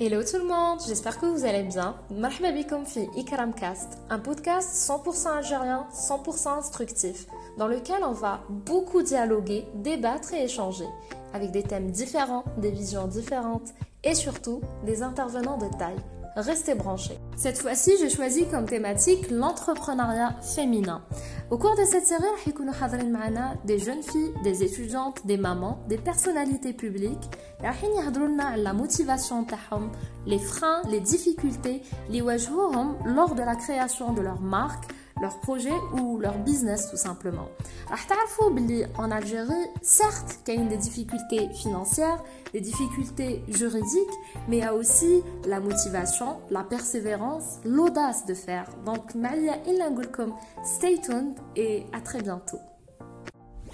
Hello tout le monde, j'espère que vous allez bien. Marhaba bikoum fi Ikramcast, un podcast 100% algérien, 100% instructif, dans lequel on va beaucoup dialoguer, débattre et échanger, avec des thèmes différents, des visions différentes et surtout des intervenants de taille. Restez branchés. Cette fois-ci, j'ai choisi comme thématique l'entrepreneuriat féminin. Au cours de cette série, des jeunes filles, des étudiantes, des mamans, des personnalités publiques, la motivation les freins, les difficultés, les lors de la création de leur marque, leur projet ou leur business tout simplement. En Algérie, certes, il y a des difficultés financières, des difficultés juridiques, mais a aussi la motivation, la persévérance, l'audace de faire. Donc, Malia Ilangulkum, stay tuned et à très bientôt.